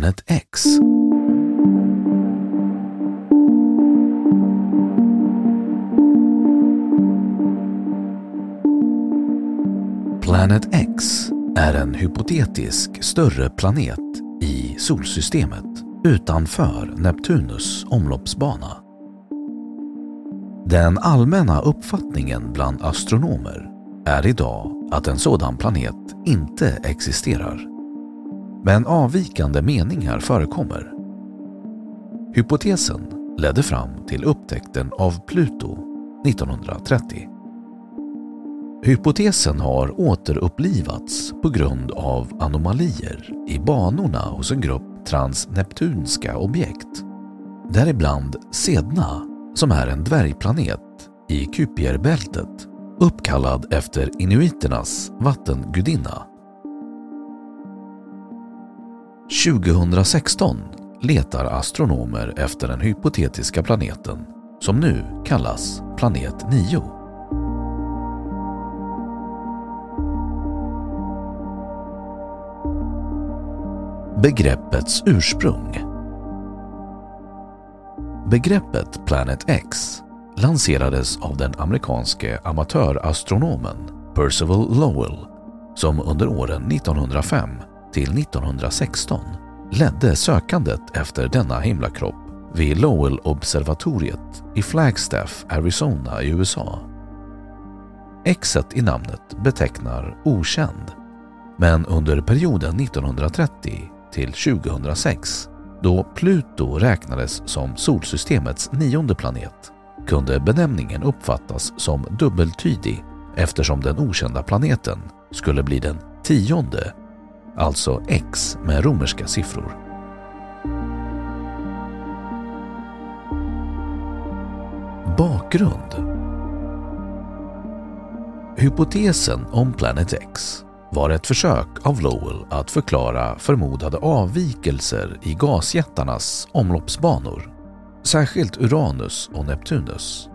Planet X. Planet X är en hypotetisk större planet i solsystemet utanför Neptunus omloppsbana. Den allmänna uppfattningen bland astronomer är idag att en sådan planet inte existerar. Men avvikande meningar förekommer. Hypotesen ledde fram till upptäckten av Pluto 1930. Hypotesen har återupplivats på grund av anomalier i banorna hos en grupp transneptunska objekt. Däribland Sedna, som är en dvärgplanet i Kupierbältet uppkallad efter inuiternas vattengudinna. 2016 letar astronomer efter den hypotetiska planeten som nu kallas planet 9. Begreppets ursprung Begreppet Planet X lanserades av den amerikanske amatörastronomen Percival Lowell som under åren 1905 till 1916 ledde sökandet efter denna himlakropp vid Lowell-observatoriet i Flagstaff, Arizona i USA. Xet i namnet betecknar okänd, men under perioden 1930 till 2006 då Pluto räknades som solsystemets nionde planet kunde benämningen uppfattas som dubbeltydig eftersom den okända planeten skulle bli den tionde alltså X med romerska siffror. Bakgrund Hypotesen om Planet X var ett försök av Lowell att förklara förmodade avvikelser i gasjättarnas omloppsbanor, särskilt Uranus och Neptunus.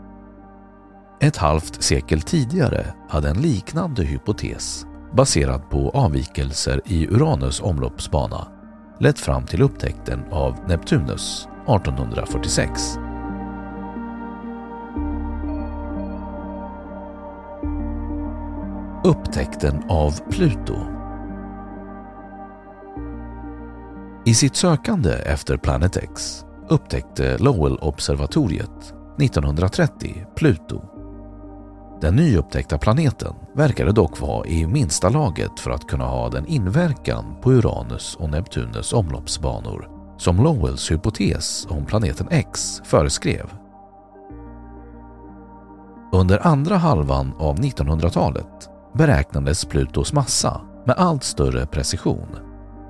Ett halvt sekel tidigare hade en liknande hypotes baserad på avvikelser i Uranus omloppsbana lett fram till upptäckten av Neptunus 1846. Upptäckten av Pluto I sitt sökande efter Planet X upptäckte Lowell-observatoriet 1930 Pluto den nyupptäckta planeten verkade dock vara i minsta laget för att kunna ha den inverkan på Uranus och Neptunus omloppsbanor som Lowells hypotes om planeten X föreskrev. Under andra halvan av 1900-talet beräknades Plutos massa med allt större precision,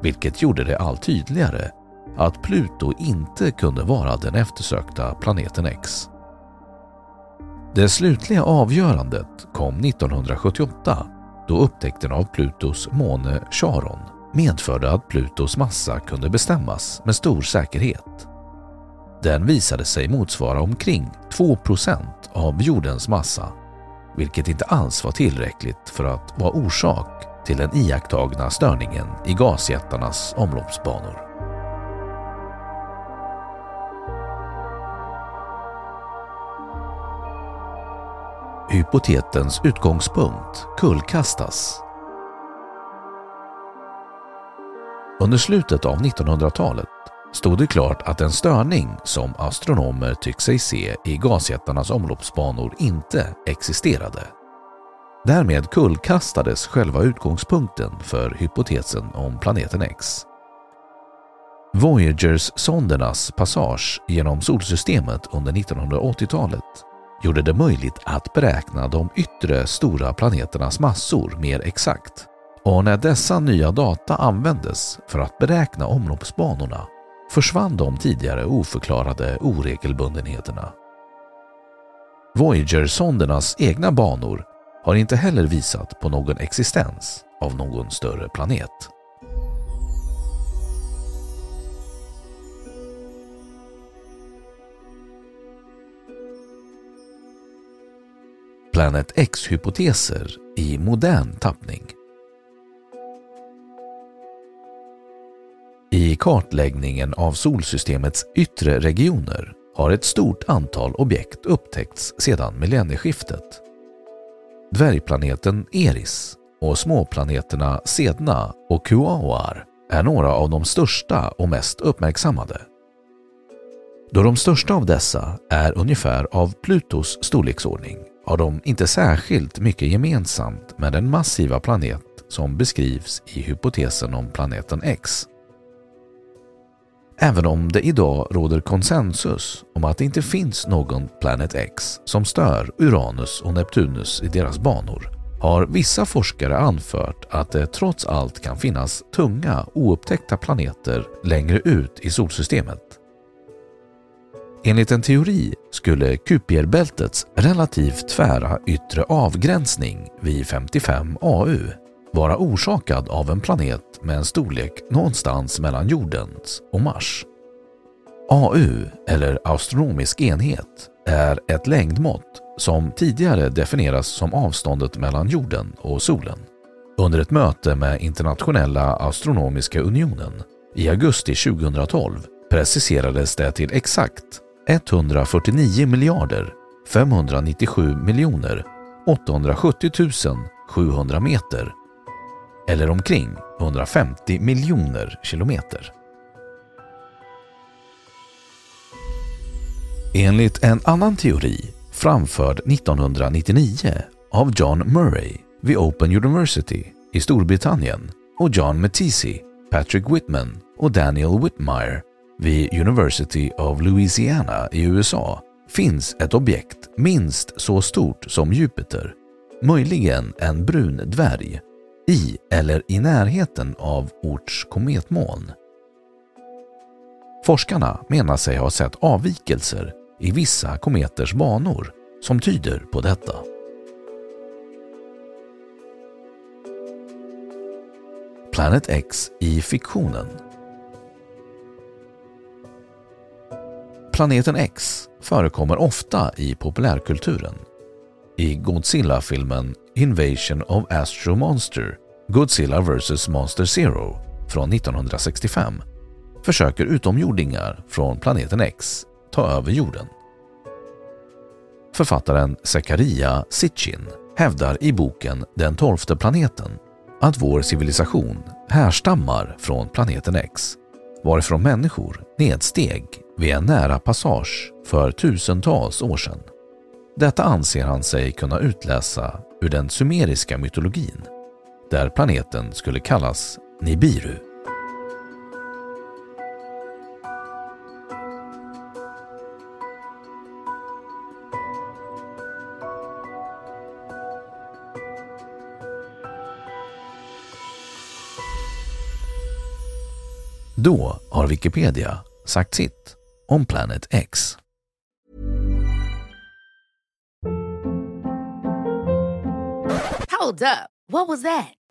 vilket gjorde det allt tydligare att Pluto inte kunde vara den eftersökta planeten X. Det slutliga avgörandet kom 1978 då upptäckten av Plutos måne Charon medförde att Plutos massa kunde bestämmas med stor säkerhet. Den visade sig motsvara omkring 2% av jordens massa, vilket inte alls var tillräckligt för att vara orsak till den iakttagna störningen i gasjättarnas omloppsbanor. Hypotetens utgångspunkt kullkastas. Under slutet av 1900-talet stod det klart att en störning som astronomer tyckte sig se i gasjättarnas omloppsbanor inte existerade. Därmed kullkastades själva utgångspunkten för hypotesen om planeten X. Voyagers-sondernas passage genom solsystemet under 1980-talet gjorde det möjligt att beräkna de yttre stora planeternas massor mer exakt. Och när dessa nya data användes för att beräkna omloppsbanorna försvann de tidigare oförklarade oregelbundenheterna. Voyager-sondernas egna banor har inte heller visat på någon existens av någon större planet. Planet X-hypoteser i modern tappning. I kartläggningen av solsystemets yttre regioner har ett stort antal objekt upptäckts sedan millennieskiftet. Dvärgplaneten Eris och småplaneterna Sedna och Kuaoar är några av de största och mest uppmärksammade. Då de största av dessa är ungefär av Plutos storleksordning har de inte särskilt mycket gemensamt med den massiva planet som beskrivs i hypotesen om planeten X. Även om det idag råder konsensus om att det inte finns någon Planet X som stör Uranus och Neptunus i deras banor har vissa forskare anfört att det trots allt kan finnas tunga oupptäckta planeter längre ut i solsystemet. Enligt en teori skulle Kupierbältets relativt tvära yttre avgränsning vid 55 AU vara orsakad av en planet med en storlek någonstans mellan jordens och Mars. AU, eller astronomisk enhet, är ett längdmått som tidigare definieras som avståndet mellan jorden och solen. Under ett möte med Internationella astronomiska unionen i augusti 2012 preciserades det till exakt 149 miljarder 597 miljoner 870 700 meter eller omkring 150 miljoner kilometer. Enligt en annan teori framförd 1999 av John Murray vid Open University i Storbritannien och John Matisse, Patrick Whitman och Daniel Whitmire vid University of Louisiana i USA finns ett objekt minst så stort som Jupiter, möjligen en brun dvärg i eller i närheten av Orts kometmoln. Forskarna menar sig ha sett avvikelser i vissa kometers banor som tyder på detta. Planet X i fiktionen Planeten X förekommer ofta i populärkulturen. I Godzilla-filmen Invasion of Astro Monster Godzilla vs Monster Zero från 1965 försöker utomjordingar från planeten X ta över jorden. Författaren Zakaria Sitchin hävdar i boken Den tolfte planeten att vår civilisation härstammar från planeten X varifrån människor nedsteg vid en nära passage för tusentals år sedan. Detta anser han sig kunna utläsa ur den sumeriska mytologin där planeten skulle kallas Nibiru. Då har Wikipedia sagt sitt om Planet X. Hold up. What was that?